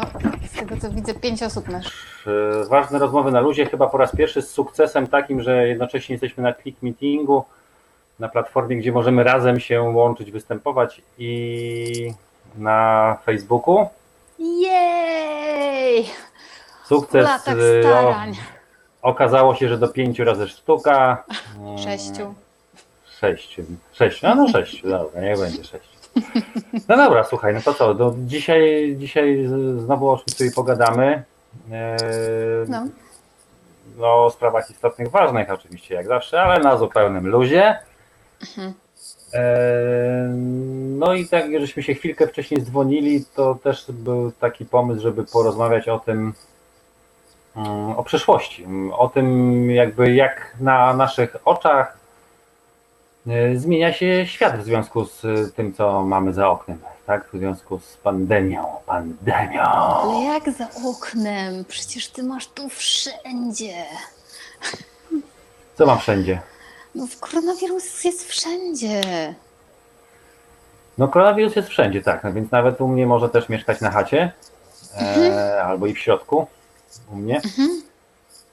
O, z tego co widzę, pięć osób masz. E, Ważne rozmowy na luzie, chyba po raz pierwszy z sukcesem takim, że jednocześnie jesteśmy na click meetingu, na platformie, gdzie możemy razem się łączyć, występować i na Facebooku. Jej! Sukces. E, starań. O, okazało się, że do pięciu razy sztuka. Sześciu. Sześciu. Sześciu. No, no sześciu, dobra, niech będzie sześciu. No dobra, słuchaj, no to co? No, dzisiaj, dzisiaj znowu o czymś sobie pogadamy. E, No. no, o sprawach istotnych, ważnych oczywiście, jak zawsze, ale na zupełnym luzie. Mhm. E, No i tak, żeśmy się chwilkę wcześniej dzwonili, to też był taki pomysł, żeby porozmawiać o tym, mm, o przyszłości, o tym jakby jak na naszych oczach zmienia się świat w związku z e, tym, co mamy za oknem, tak? W związku z pandemią, pandemią. Ale jak za oknem? Przecież ty masz tu wszędzie. Co mam wszędzie? No koronawirus jest wszędzie. No koronawirus jest wszędzie, tak, no więc nawet u mnie może też mieszkać na chacie, e, albo i w środku, u mnie. Mhm.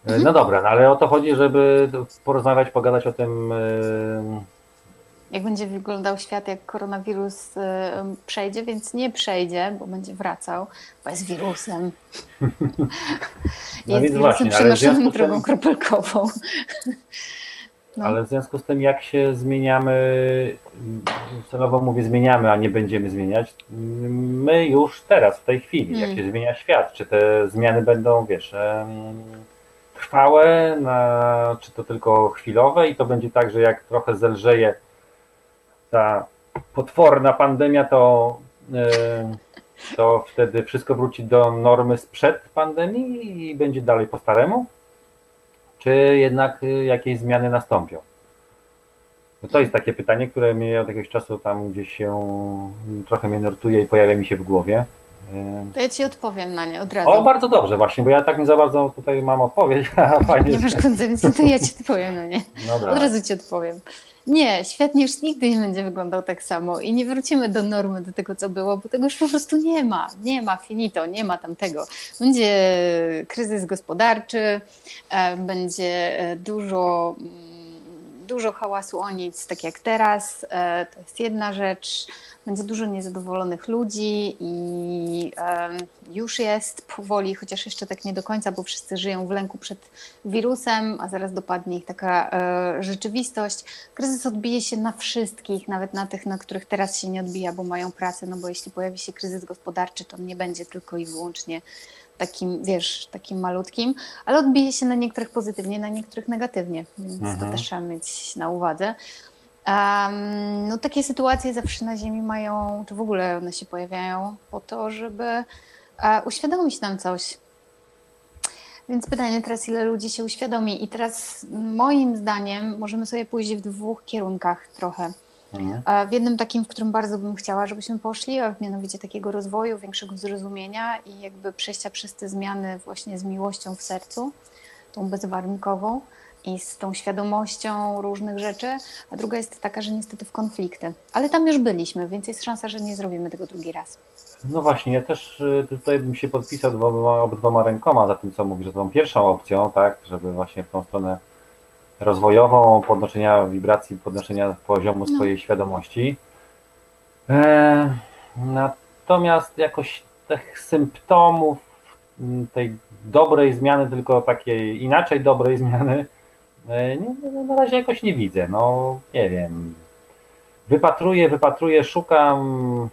E, No dobra, no ale o to chodzi, żeby porozmawiać, pogadać o tym, e, Jak będzie wyglądał świat, jak koronawirus y, przejdzie, więc nie przejdzie, bo będzie wracał, bo jest wirusem. No jest więc wirusem przenoszonym drogą kropelkową. No. ale w związku z tym jak się zmieniamy, celowo mówię zmieniamy, a nie będziemy zmieniać, my już teraz, w tej chwili, jak Mm. się zmienia świat, czy te zmiany będą, wiesz, trwałe, na, czy to tylko chwilowe i to będzie tak, że jak trochę zelżeje ta potworna pandemia, to, em, to wtedy wszystko wróci do normy sprzed pandemii i będzie dalej po staremu? Czy jednak y, jakieś zmiany nastąpią? No to jest takie pytanie, które mnie od jakiegoś czasu tam gdzieś się trochę mnie nurtuje i pojawia mi się w głowie. To ja ci odpowiem na nie od razu. O, bardzo dobrze właśnie, bo ja tak nie za bardzo tutaj mam odpowiedź, fajnie. nie masz koncepcji, to ja ci odpowiem na nie. Dobra. Od razu ci odpowiem. Nie, świat już nigdy nie będzie wyglądał tak samo i nie wrócimy do normy, do tego, co było, bo tego już po prostu nie ma. Nie ma, finito, nie ma tam tego. Będzie kryzys gospodarczy, e, będzie e, dużo, mm, dużo hałasu o nic, tak jak teraz. E, To jest jedna rzecz. Będzie dużo niezadowolonych ludzi i już jest powoli, chociaż jeszcze tak nie do końca, bo wszyscy żyją w lęku przed wirusem, a zaraz dopadnie ich taka e, rzeczywistość. Kryzys odbije się na wszystkich, nawet na tych, na których teraz się nie odbija, bo mają pracę, no bo jeśli pojawi się kryzys gospodarczy, to nie będzie tylko i wyłącznie takim, wiesz, takim malutkim, ale odbije się na niektórych pozytywnie, na niektórych negatywnie, więc to Mhm. też trzeba mieć na uwadze. Em, no takie sytuacje zawsze na Ziemi mają, czy w ogóle one się pojawiają po to, żeby e, uświadomić nam coś. Więc pytanie teraz, ile ludzi się uświadomi? I teraz moim zdaniem możemy sobie pójść w dwóch kierunkach trochę. E, W jednym takim, w którym bardzo bym chciała, żebyśmy poszli, a mianowicie takiego rozwoju, większego zrozumienia i jakby przejścia przez te zmiany właśnie z miłością w sercu, tą bezwarunkową i z tą świadomością różnych rzeczy, a druga jest taka, że niestety w konflikty. Ale tam już byliśmy, więc jest szansa, że nie zrobimy tego drugi raz. No właśnie, ja też y, tutaj bym się podpisał dwoma, obydwoma rękoma za tym, co mówisz, że tą pierwszą opcją, tak, żeby właśnie w tą stronę rozwojową, podnoszenia wibracji, podnoszenia poziomu No. swojej świadomości. E, natomiast jakoś tych symptomów m, tej dobrej zmiany, tylko takiej inaczej dobrej zmiany, e, nie, na razie jakoś nie widzę. No, nie wiem. Wypatruję, wypatruję, szukam.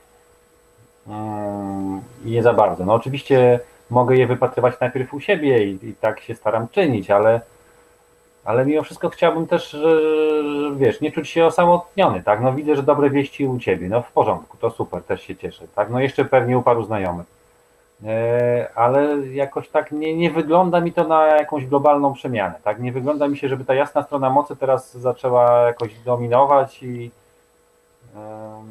Mm, i nie za bardzo. No oczywiście mogę je wypatrywać najpierw u siebie i, i tak się staram czynić, ale, ale mimo wszystko chciałbym też, wiesz, nie czuć się osamotniony, tak? No widzę, że dobre wieści u ciebie, no w porządku, to super, też się cieszę, tak? No jeszcze pewnie u paru znajomych. E, ale jakoś tak nie, nie wygląda mi to na jakąś globalną przemianę, tak? Nie wygląda mi się, żeby ta jasna strona mocy teraz zaczęła jakoś dominować i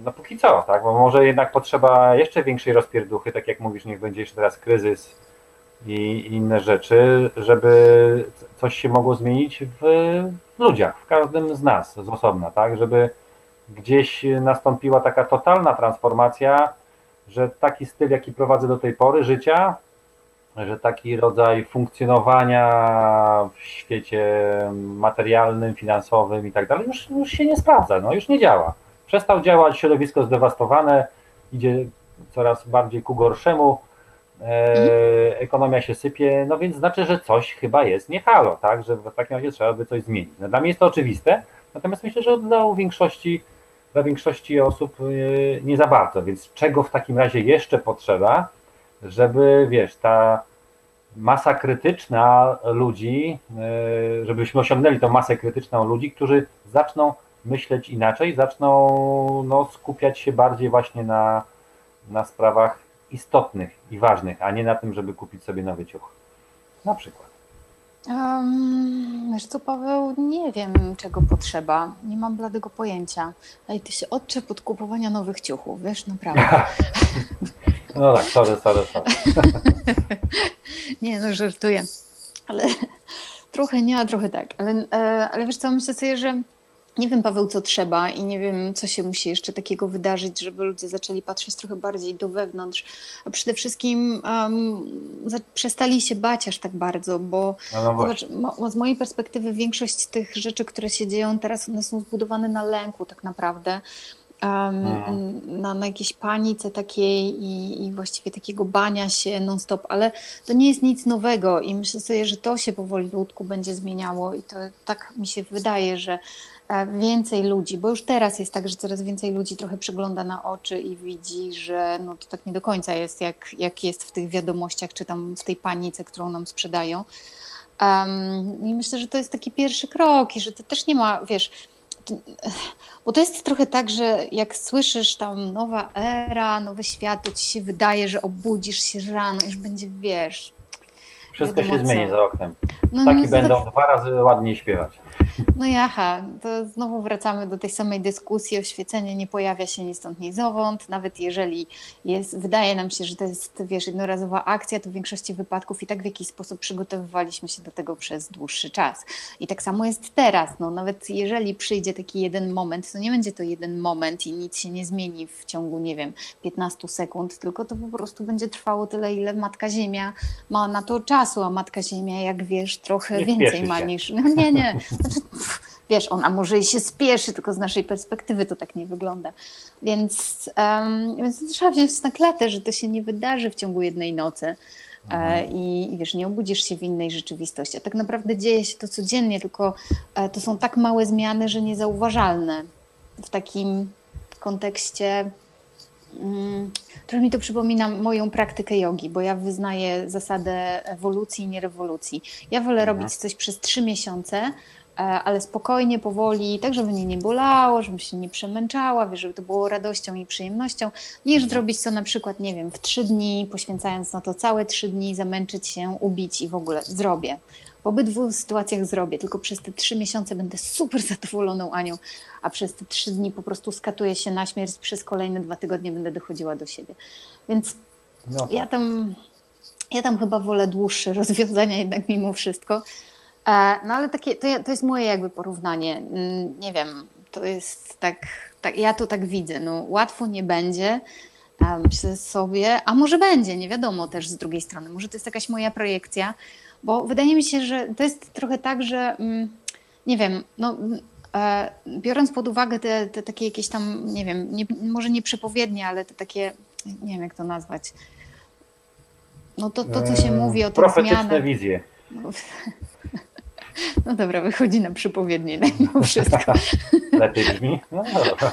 no póki co, tak? Bo może jednak potrzeba jeszcze większej rozpierduchy, tak jak mówisz, niech będzie jeszcze teraz kryzys i inne rzeczy, żeby coś się mogło zmienić w ludziach, w każdym z nas z osobna, tak? Żeby gdzieś nastąpiła taka totalna transformacja że taki styl, jaki prowadzę do tej pory życia, że taki rodzaj funkcjonowania w świecie materialnym, finansowym i tak dalej już, już się nie sprawdza, no już nie działa. Przestał działać, środowisko zdewastowane, idzie coraz bardziej ku gorszemu, ekonomia się sypie, no więc znaczy, że coś chyba jest nie halo, tak, że w takim razie trzeba by coś zmienić. No, dla mnie jest to oczywiste, natomiast myślę, że dla większości, dla większości osób e, nie za bardzo, więc czego w takim razie jeszcze potrzeba, żeby, wiesz, ta masa krytyczna ludzi, e, żebyśmy osiągnęli tą masę krytyczną ludzi, którzy zaczną myśleć inaczej, zaczną no, skupiać się bardziej właśnie na, na sprawach istotnych i ważnych, a nie na tym, żeby kupić sobie nowy ciuch. Na przykład. Um, wiesz co, Paweł, nie wiem, czego potrzeba. Nie mam bladego pojęcia. Ej, ty się odczep od kupowania nowych ciuchów, wiesz, naprawdę. No tak, sorry, sorry, sorry. nie, no żartuję. Ale trochę nie, a trochę tak. Ale, e, ale wiesz co, myślę sobie, że nie wiem, Paweł, co trzeba i nie wiem, co się musi jeszcze takiego wydarzyć, żeby ludzie zaczęli patrzeć trochę bardziej do wewnątrz, a przede wszystkim um, przestali się bać aż tak bardzo, bo no, no zobacz, z mojej perspektywy większość tych rzeczy, które się dzieją teraz, one są zbudowane na lęku tak naprawdę. Um, na, na jakiejś panice takiej i, i, właściwie takiego bania się non-stop, ale to nie jest nic nowego i myślę sobie, że to się powoli ludku będzie zmieniało i to tak mi się wydaje, że więcej ludzi, bo już teraz jest tak, że coraz więcej ludzi trochę przygląda na oczy i widzi, że no to tak nie do końca jest, jak, jak jest w tych wiadomościach, czy tam w tej panice, którą nam sprzedają. Um, I myślę, że to jest taki pierwszy krok i że to też nie ma, wiesz, to, bo to jest trochę tak, że jak słyszysz tam nowa era, nowy świat, to ci się wydaje, że obudzisz się rano i już będzie, wiesz... Wszystko się zmieni za oknem. No, Taki no, będą dwa razy ładniej śpiewać. No jaha, to znowu wracamy do tej samej dyskusji. Oświecenie nie pojawia się ni stąd, ni zowąd. Nawet jeżeli jest, wydaje nam się, że to jest, wiesz, jednorazowa akcja, to w większości wypadków i tak w jakiś sposób przygotowywaliśmy się do tego przez dłuższy czas. I tak samo jest teraz. No, nawet jeżeli przyjdzie taki jeden moment, to nie będzie to jeden moment i nic się nie zmieni w ciągu, nie wiem, 15 sekund, tylko to po prostu będzie trwało tyle, ile Matka Ziemia ma na to czasu, a Matka Ziemia, jak wiesz, trochę nie więcej ma niż... No nie, nie. Znaczy, wiesz, ona może i się spieszy, tylko z naszej perspektywy to tak nie wygląda. Więc, um, więc trzeba wziąć na klatę, że to się nie wydarzy w ciągu jednej nocy. E, mhm. I, I wiesz, nie obudzisz się w innej rzeczywistości. A tak naprawdę dzieje się to codziennie, tylko e, to są tak małe zmiany, że niezauważalne w takim kontekście. Mm, trochę mi to przypomina moją praktykę jogi, bo ja wyznaję zasadę ewolucji i nie rewolucji. Ja wolę mhm. robić coś przez trzy miesiące, ale spokojnie, powoli, tak żeby mnie nie bolało, żebym się nie przemęczała, wiesz, żeby to było radością i przyjemnością, niż mhm. zrobić to na przykład, nie wiem, w trzy dni, poświęcając na to całe trzy dni, zamęczyć się, ubić i w ogóle zrobię. W obydwu sytuacjach zrobię, tylko przez te trzy miesiące będę super zadowoloną Anią, a przez te trzy dni po prostu skatuję się na śmierć, przez kolejne dwa tygodnie będę dochodziła do siebie. Więc no tak. ja tam ja tam chyba wolę dłuższe rozwiązania jednak mimo wszystko. E, no ale takie, to, to jest moje jakby porównanie. Mm, nie wiem, to jest tak, tak ja to tak widzę. No, łatwo nie będzie, myślę sobie, a może będzie, nie wiadomo też z drugiej strony. Może to jest jakaś moja projekcja, bo wydaje mi się, że to jest trochę tak, że mm, nie wiem, no, e, biorąc pod uwagę te, te takie jakieś tam, nie wiem, nie, może nie przepowiednie, ale te takie, nie wiem jak to nazwać, no to, to co się eee, mówi o tych zmianach. wizje. No dobra, wychodzi na przepowiednie mimo wszystko. Lepiej brzmi? No dobra.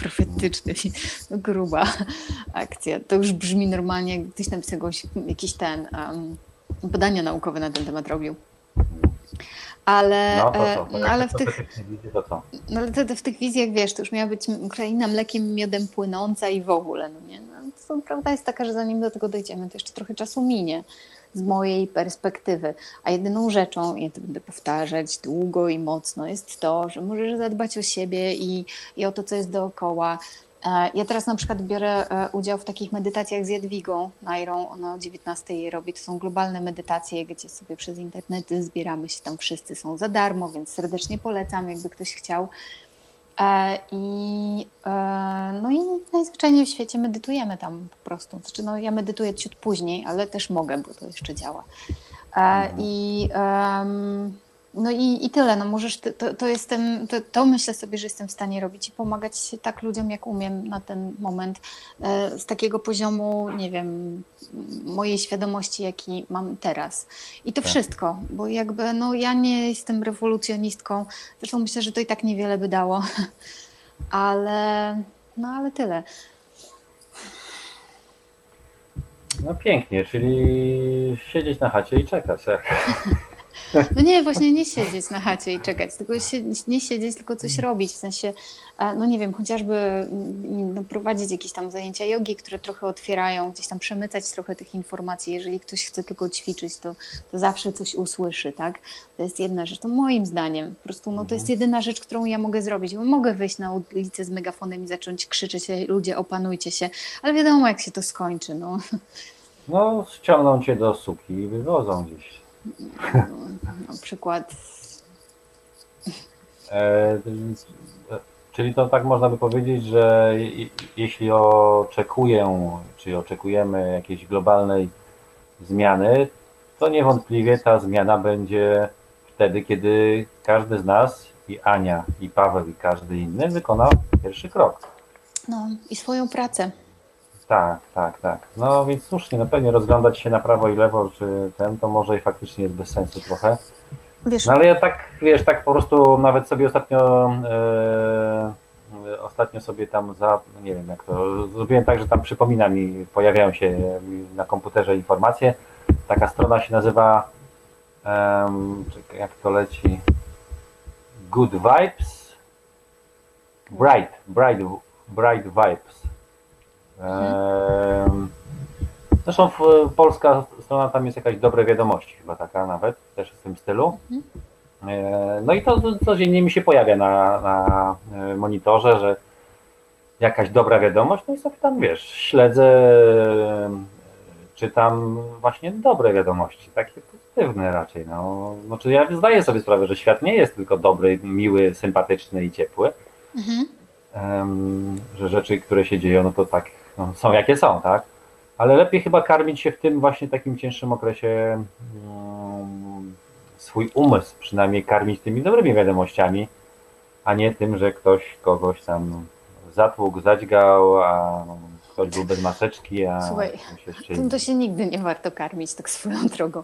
Profetyczny, no, gruba akcja. To już brzmi normalnie, jak ktoś napisał jakiś ten um, badania naukowe na ten temat robił. Ale, no, to e, no, ale w tych, no, ale to, to w tych wizjach, wiesz, to już miała być Ukraina mlekiem, miodem płynąca i w ogóle, no nie? No, to prawda jest taka, że zanim do tego dojdziemy, to jeszcze trochę czasu minie z mojej perspektywy. A jedyną rzeczą, ja to będę powtarzać długo i mocno, jest to, że możesz zadbać o siebie i, i o to, co jest dookoła. E, ja teraz na przykład biorę e, udział w takich medytacjach z Jadwigą Nairą, ona o 19 je robi. To są globalne medytacje, gdzie sobie przez internet zbieramy się tam wszyscy, są za darmo, więc serdecznie polecam, jakby ktoś chciał. E, I, no i najzwyczajniej w świecie medytujemy tam po prostu. Znaczy, no, ja medytuję ciut później, ale też mogę, bo to jeszcze działa. E, I, em, no i, i tyle. No możesz, to, to, jestem, to, to myślę sobie, że jestem w stanie robić i pomagać tak ludziom, jak umiem na ten moment. e, Z takiego poziomu, nie wiem, mojej świadomości, jaki mam teraz. I to Tak. wszystko, bo jakby no, ja nie jestem rewolucjonistką. Zresztą myślę, że to i tak niewiele by dało. Ale, no ale tyle. No pięknie, czyli siedzieć na chacie i czekać. tak? No nie, właśnie nie siedzieć na chacie i czekać, tylko nie siedzieć, tylko coś robić, w sensie, no nie wiem, chociażby mm, no, prowadzić jakieś tam zajęcia jogi, które trochę otwierają, gdzieś tam przemycać trochę tych informacji. Jeżeli ktoś chce tylko ćwiczyć, to, to zawsze coś usłyszy, tak? To jest jedna rzecz, to moim zdaniem, po prostu no, to jest jedyna rzecz, którą ja mogę zrobić, bo mogę wyjść na ulicę z megafonem i zacząć krzyczeć, ludzie opanujcie się, ale wiadomo jak się to skończy, no. No, ściągną cię do suki i wywodzą gdzieś. Na przykład E, e, czyli to tak można by powiedzieć, że je- jeśli oczekuję, czy oczekujemy jakiejś globalnej zmiany, to niewątpliwie ta zmiana będzie wtedy, kiedy każdy z nas, i Ania, i Paweł, i każdy inny wykona pierwszy krok. no, i swoją pracę. Tak, tak, tak. No więc słusznie, no pewnie rozglądać się na prawo i lewo, czy ten, to może i faktycznie jest bez sensu trochę. Wiesz, No ale ja tak, wiesz, tak po prostu nawet sobie ostatnio e, ostatnio sobie tam za, nie wiem jak to, zrobiłem tak, że tam przypomina mi, pojawiają się na komputerze informacje. Taka strona się nazywa, jak to leci, Good Vibes, Bright, Bright, Bright Vibes. Zresztą w, polska strona tam jest jakaś dobre wiadomości, chyba taka nawet, też w tym stylu. E, No i to codziennie mi się pojawia na, na e, monitorze, że jakaś dobra wiadomość, no i sobie tam wiesz, śledzę, e, czytam właśnie dobre wiadomości, takie pozytywne raczej. No, znaczy ja zdaję sobie sprawę, że świat nie jest tylko dobry, miły, sympatyczny i ciepły, mhm. Że rzeczy, które się dzieją, no to tak no, są jakie są, tak? Ale lepiej chyba karmić się w tym właśnie takim cięższym okresie mm, swój umysł, przynajmniej karmić tymi dobrymi wiadomościami, a nie tym, że ktoś kogoś tam zatłukł, zadźgał, a ktoś był bez maseczki, a Słuchaj, jeszcze Tym to się nigdy nie warto karmić tak swoją drogą.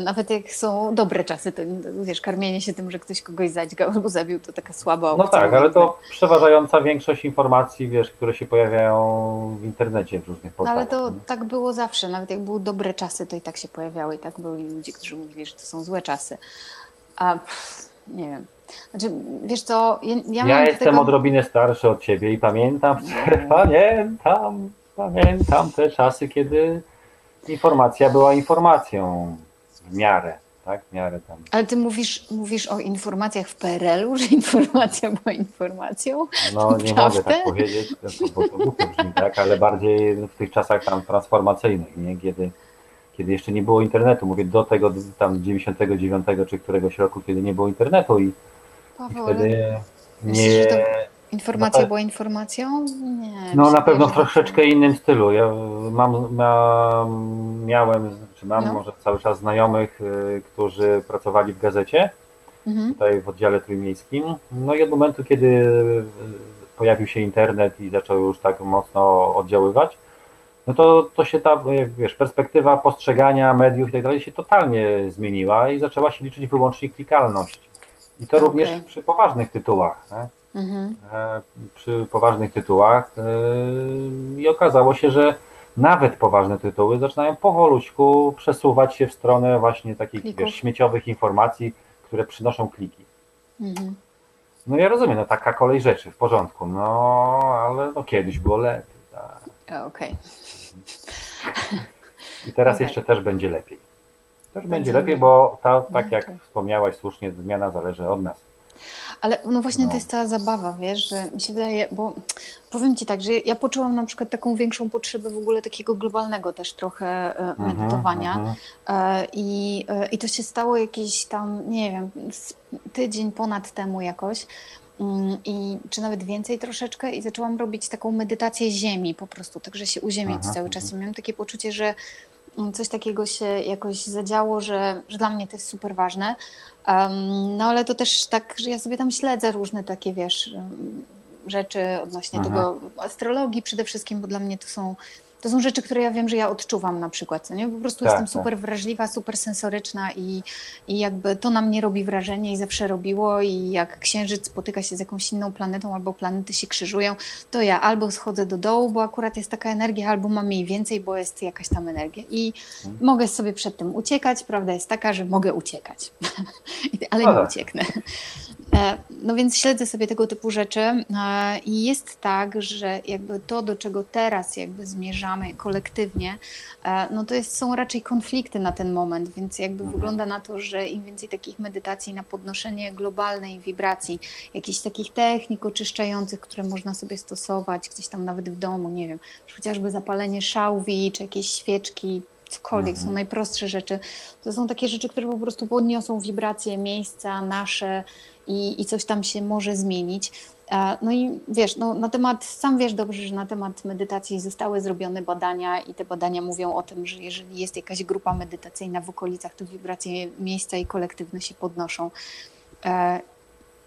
Nawet jak są dobre czasy, to wiesz, karmienie się tym, że ktoś kogoś zadźgał albo zabił, to taka słaba No opcja. tak, ale to przeważająca większość informacji, wiesz, które się pojawiają w internecie w różnych No, ale portalach. to tak było zawsze. Nawet jak były dobre czasy, to i tak się pojawiały. I tak byli ludzie, którzy mówili, że to są złe czasy. A pff, nie wiem. Znaczy, wiesz co, ja, ja, Ja, jestem tego... odrobinę starszy od ciebie i pamiętam, pamiętam, pamiętam te czasy, kiedy informacja była informacją w miarę, tak? W miarę tam. Ale ty mówisz, mówisz o informacjach w PRL-u, że informacja była informacją? No nie Prawda? mogę tak powiedzieć, bo to głupio brzmi, tak? Ale bardziej w tych czasach tam transformacyjnych, nie? Kiedy, kiedy jeszcze nie było internetu. Mówię do tego tam 99 czy któregoś roku, kiedy nie było internetu i Paweł, ale wtedy nie... informacja no to- była informacją? Nie. No na pewno w troszeczkę innym stylu. Ja mam, mam miałem, czy mam No. może cały czas znajomych, y, którzy pracowali w gazecie, Mhm. tutaj w oddziale trójmiejskim. No i od momentu, kiedy y, pojawił się internet i zaczął już tak mocno oddziaływać, no to, to się ta, jak wiesz, perspektywa postrzegania mediów i tak dalej się totalnie zmieniła i zaczęła się liczyć wyłącznie klikalność. I to Okej. również przy poważnych tytułach. Mhm. e, przy poważnych tytułach e, i okazało się, że nawet poważne tytuły zaczynają powolutku przesuwać się w stronę właśnie takich wiesz, śmieciowych informacji, które przynoszą kliki. Mhm. No ja rozumiem, no taka kolej rzeczy, w porządku, no ale no kiedyś było lepiej. Tak. Okej. I teraz Okej. jeszcze też będzie lepiej. Też będzie Będzie lepiej, bo ta, tak No, jak okej. wspomniałaś słusznie, zmiana zależy od nas. Ale no właśnie No. to jest ta zabawa, wiesz, że mi się wydaje, bo powiem Ci tak, że ja poczułam na przykład taką większą potrzebę w ogóle takiego globalnego też trochę e, Mhm, medytowania. mhm. E, I, e, I to się stało jakiś tam, nie wiem, tydzień ponad temu jakoś. Mm, i czy nawet więcej troszeczkę i zaczęłam robić taką medytację ziemi po prostu, także się uziemiać Aha, cały czas i miałam takie poczucie, że mm, coś takiego się jakoś zadziało, że, że dla mnie to jest super ważne. Um, no ale to też tak, że ja sobie tam śledzę różne takie, wiesz, um, rzeczy odnośnie Aha. tego astrologii przede wszystkim, bo dla mnie to są to są rzeczy, które ja wiem, że ja odczuwam na przykład, co nie? Po prostu Tak, jestem tak. super wrażliwa, super sensoryczna i, i jakby to na mnie robi wrażenie i zawsze robiło i jak księżyc spotyka się z jakąś inną planetą albo planety się krzyżują, to ja albo schodzę do dołu, bo akurat jest taka energia, albo mam jej więcej, bo jest jakaś tam energia i Mhm. mogę sobie przed tym uciekać. Prawda jest taka, że mogę uciekać, ale No nie tak. ucieknę. E, No więc śledzę sobie tego typu rzeczy e, i jest tak, że jakby to, do czego teraz jakby zmierzamy kolektywnie, e, no to jest, są raczej konflikty na ten moment, więc jakby Mhm. wygląda na to, że im więcej takich medytacji na podnoszenie globalnej wibracji, jakichś takich technik oczyszczających, które można sobie stosować gdzieś tam nawet w domu, nie wiem, chociażby zapalenie szałwi, czy jakieś świeczki, cokolwiek, Mhm. są najprostsze rzeczy. To są takie rzeczy, które po prostu podniosą wibracje miejsca nasze i, i coś tam się może zmienić. E, No i wiesz, no, na temat, sam wiesz dobrze, że na temat medytacji zostały zrobione badania i te badania mówią o tym, że jeżeli jest jakaś grupa medytacyjna w okolicach, to wibracje miejsca i kolektywne się podnoszą.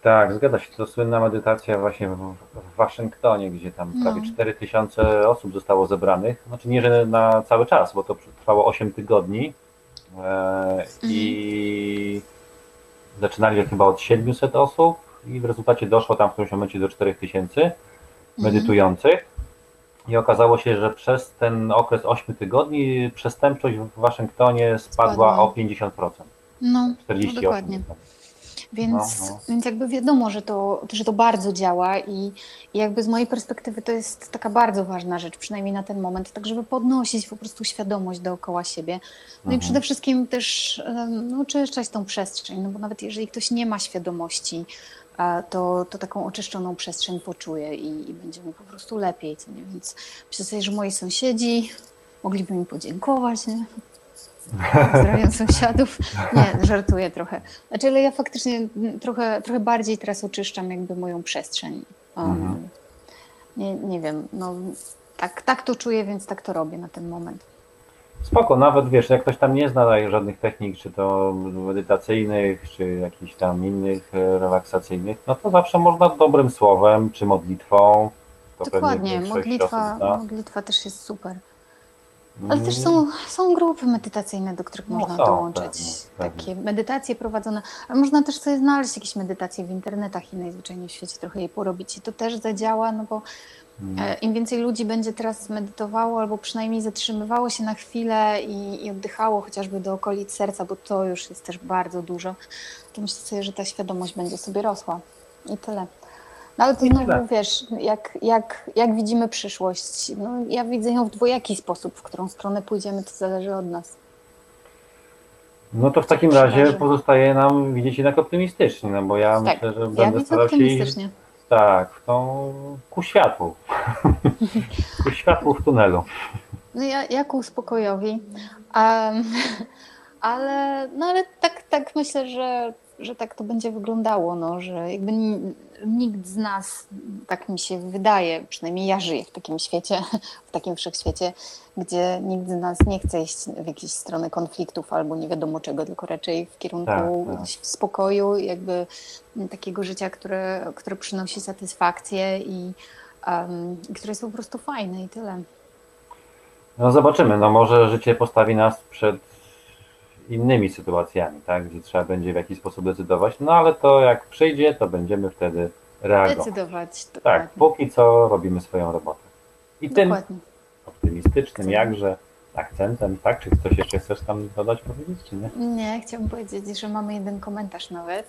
Tak, zgadza się. To słynna medytacja właśnie w, w Waszyngtonie, gdzie tam No. prawie 4000 osób zostało zebranych. Znaczy nie, że na cały czas, bo to trwało 8 tygodni. E, I zaczynali chyba od 700 osób i w rezultacie doszło tam w którymś momencie do 4000 medytujących. I okazało się, że przez ten okres 8 tygodni przestępczość w Waszyngtonie spadła Spadła. o 50%. no, 48%. no dokładnie. Więc, No, no. więc jakby wiadomo, że to, że to bardzo działa i, i jakby z mojej perspektywy to jest taka bardzo ważna rzecz, przynajmniej na ten moment, tak żeby podnosić po prostu świadomość dookoła siebie. No i Mhm. przede wszystkim też no, oczyszczać tą przestrzeń, no bo nawet jeżeli ktoś nie ma świadomości, to, to taką oczyszczoną przestrzeń poczuje i, i będzie mu po prostu lepiej, co nie? Więc myślę sobie, że moi sąsiedzi mogliby mi podziękować, nie? Pozdrawiam sąsiadów. Nie, żartuję trochę. Znaczy, ale ja faktycznie trochę, trochę bardziej teraz oczyszczam jakby moją przestrzeń. Um, Mhm. nie, nie wiem, no tak, tak to czuję, więc tak to robię na ten moment. Spoko, nawet wiesz, jak ktoś tam nie zna żadnych technik, czy to medytacyjnych, czy jakichś tam innych e, relaksacyjnych, no to zawsze można dobrym słowem, czy modlitwą. To Dokładnie, modlitwa, modlitwa też jest super. Ale też są, są grupy medytacyjne, do których No można są, dołączyć. pewnie, pewnie. Takie medytacje prowadzone. Można też sobie znaleźć jakieś medytacje w internetach i najzwyczajniej w świecie trochę je porobić. I to też zadziała, no bo mm, e, im więcej ludzi będzie teraz medytowało, albo przynajmniej zatrzymywało się na chwilę i, i oddychało chociażby do okolic serca, bo to już jest też bardzo dużo, to myślę sobie, że ta świadomość będzie sobie rosła. I tyle. No ale to znowu, wiesz, jak, jak, jak widzimy przyszłość? No, ja widzę ją w dwojaki sposób. W którą stronę pójdziemy, to zależy od nas. No to w takim razie pozostaje nam widzieć jednak optymistycznie, no bo ja Tak, myślę, że Ja będę starał się iść tak, w tą ku światłu. ku światłu w tunelu. No ja, ja ku spokojowi. Em, ale, no ale tak, tak myślę, że, że tak to będzie wyglądało, no, że jakby ni- nikt z nas, tak mi się wydaje, przynajmniej ja żyję w takim świecie, w takim wszechświecie, gdzie nikt z nas nie chce iść w jakieś strony konfliktów albo nie wiadomo czego, tylko raczej w kierunku Tak, tak. spokoju, jakby takiego życia, które, które przynosi satysfakcję i um, które jest po prostu fajne i tyle. No zobaczymy, no może życie postawi nas przed innymi sytuacjami, tak, gdzie trzeba będzie w jakiś sposób decydować, no ale to jak przyjdzie, to będziemy wtedy reagować. Decydować. Tak, Dokładnie. póki co robimy swoją robotę. I tym Dokładnie. optymistycznym Chcemy. jakże akcentem, tak, czy coś jeszcze chcesz tam dodać, powiedzieć, czy nie? Nie, chciałam powiedzieć, że mamy jeden komentarz nawet.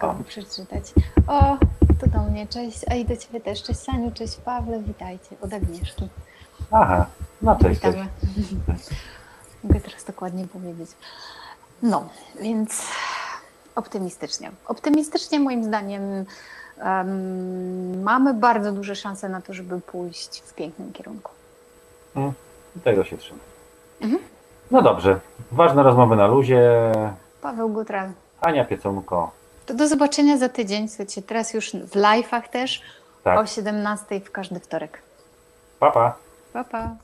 O. Mogę przeczytać. O, to do mnie. Cześć. A i do Ciebie też. Cześć Saniu, cześć Pawle, witajcie. Od Agnieszki. Aha, no cześć, cześć. Mogę teraz dokładnie powiedzieć. No, więc optymistycznie. Optymistycznie moim zdaniem em, mamy bardzo duże szanse na to, żeby pójść w pięknym kierunku. Tego się trzymam. Mhm. No dobrze, ważne rozmowy na luzie. Paweł Gutral, Ania Piecunko. To do zobaczenia za tydzień. Słuchajcie, teraz już w live'ach też Tak. o 17 w każdy wtorek. Pa, pa. Pa, pa.